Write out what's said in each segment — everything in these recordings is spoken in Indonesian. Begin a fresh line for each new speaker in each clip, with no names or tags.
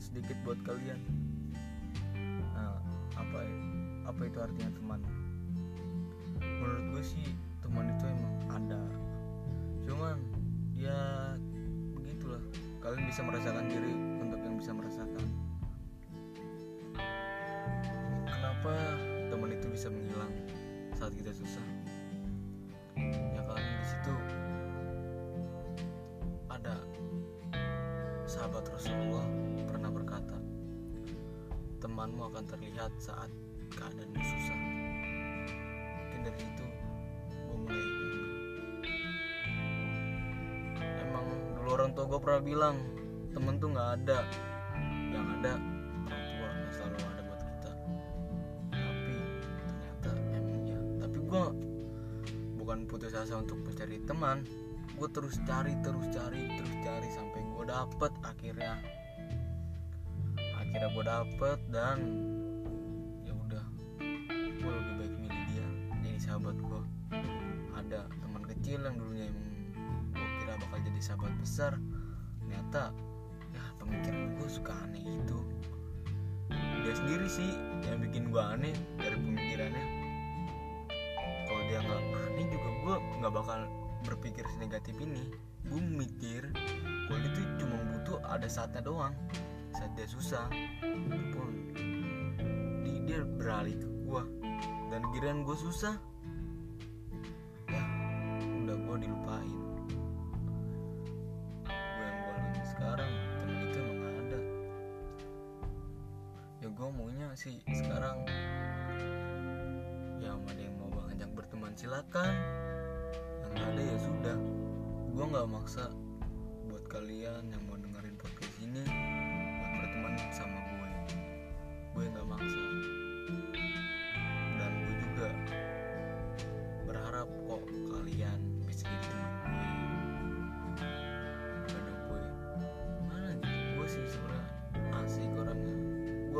sedikit buat kalian. Nah apa apa itu artinya teman? Menurut gue sih teman itu emang ada. Cuman ya begitulah. Kalian bisa merasakan diri untuk yang bisa merasakan. Kenapa teman itu bisa menghilang saat kita susah? Ya kan di situ ada sahabat Rasulullah temanmu akan terlihat saat keadaanmu susah. Mungkin dari itu gue mulai emang dulu orang tua gue pernah bilang temen tuh nggak ada. Yang ada orang tua. Yang selalu ada buat kita. Tapi ternyata emang ya tapi gue bukan putus asa untuk mencari teman. Gue terus cari terus cari terus cari sampai gue dapet akhirnya akhirnya gue dapet dan ya udah. Gue lebih baik milih dia jadi sahabat gue ada teman kecil yang dulunya emang gue kira bakal jadi sahabat besar ternyata ya pemikiran gue suka aneh gitu dia sendiri sih yang bikin gue aneh dari pemikirannya. Kalau dia nggak aneh juga gue nggak bakal berpikir negatif ini. Gue mikir kalau itu cuma butuh ada saatnya doang saat dia susah pun di, dia beralih ke gue dan giliran gue susah ya udah gue dilupain. Gue yang gue alami sekarang temen itu emang ada. Ya gue maunya sih sekarang ya ada yang mau ngajak berteman silakan. Yang ada ya sudah. Gue nggak maksa buat kalian yang mau dengerin podcast ini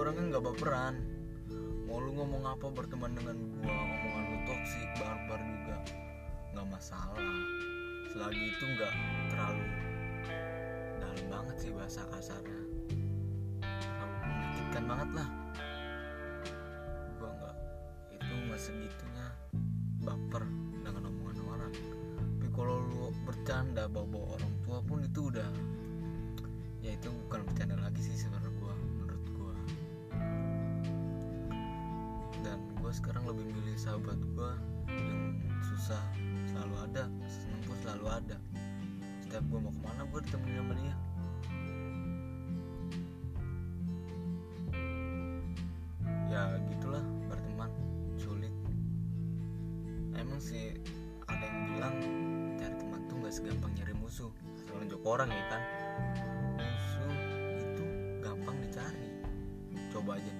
gue orangnya nggak baperan. Mau lu ngomong apa berteman dengan gue omongan lu toksik barbar juga nggak masalah. Selagi itu nggak terlalu dalam banget sih bahasa kasarnya. Terlalu menyakitkan banget lah. Gue nggak itu nggak segitunya baper dengan omongan orang. Tapi kalau lu bercanda bawa orang tua pun itu udah sahabat gue yang susah selalu ada seneng pun selalu ada. Setiap gue mau ke mana gue ditemenin sama dia. Ya gitulah berteman sulit. Emang sih ada yang bilang cari teman tuh nggak segampang nyari musuh. Asal nunjuk orang ya kan. Musuh itu gampang dicari. Coba aja.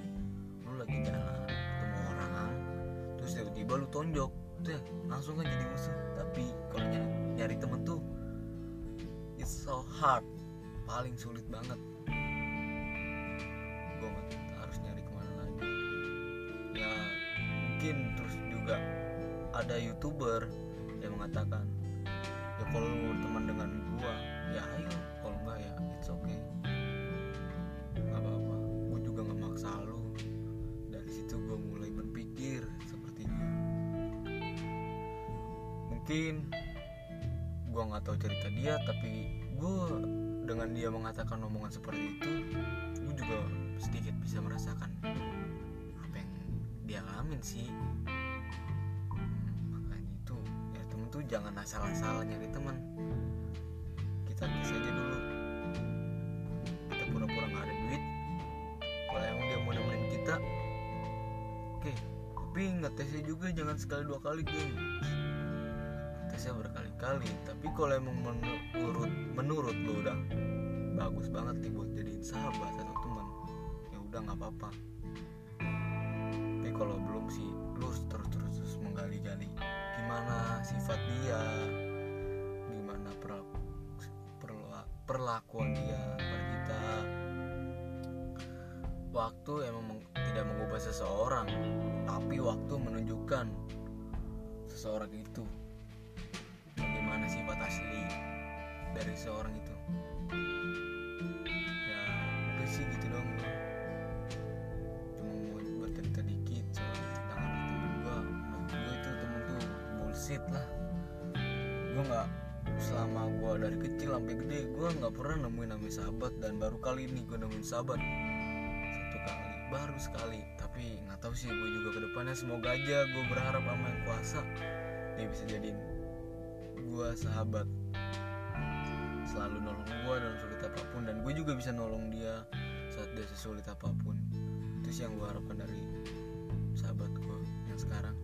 Lu lagi jalan tiba-tiba lu tonjok tuh ya, langsung kan jadi musuh tapi kalau nyari, nyari temen tuh it's so hard paling sulit banget. Gue harus nyari ke mana lagi. Ya mungkin terus juga ada youtuber yang mengatakan ya kalau lu berteman dengan gua ya ayo. Kalau enggak ya it's okay. Apa-apa. Gue juga nggak maksa lu gue nggak tahu cerita dia tapi gue dengan dia mengatakan omongan seperti itu gue juga sedikit bisa merasakan apa yang dia alamin sih. Hmm, makanya itu ya temen tuh jangan asal-asal nyari teman kita tes aja dulu. Kita pura-pura nggak ada duit. Kalau emang dia mau nemenin kita oke. Tapi ngetesnya juga jangan sekali dua kali geng tesnya berkali-kali. Tapi kalau emang menurut menurut lo udah bagus banget nih buat jadiin sahabat atau teman ya udah nggak apa-apa. Tapi kalau belum sih harus terus terus terus menggali-gali gimana sifat dia gimana perlaku, perla- perlakuan dia pada kita. Waktu emang tidak mengubah seseorang tapi waktu menunjukkan seseorang itu asli dari seorang itu. Ya udah sih gitu dong. Cuma mau bercerita dikit soal tentang anak temen gue nah gue itu temen tuh bullshit lah. Gue nggak selama gue dari kecil sampai gede gue nggak pernah nemuin namanya sahabat. Dan baru kali ini gue nemuin sahabat. Satu kali baru sekali. Tapi nggak tahu sih gue juga ke depannya semoga aja gue berharap sama yang kuasa dia bisa jadiin gue sahabat selalu nolong gue dalam sulit apa pun dan gue juga bisa nolong dia saat dia sesulit apa pun. Itu sih yang gue harapkan dari sahabat gue yang sekarang.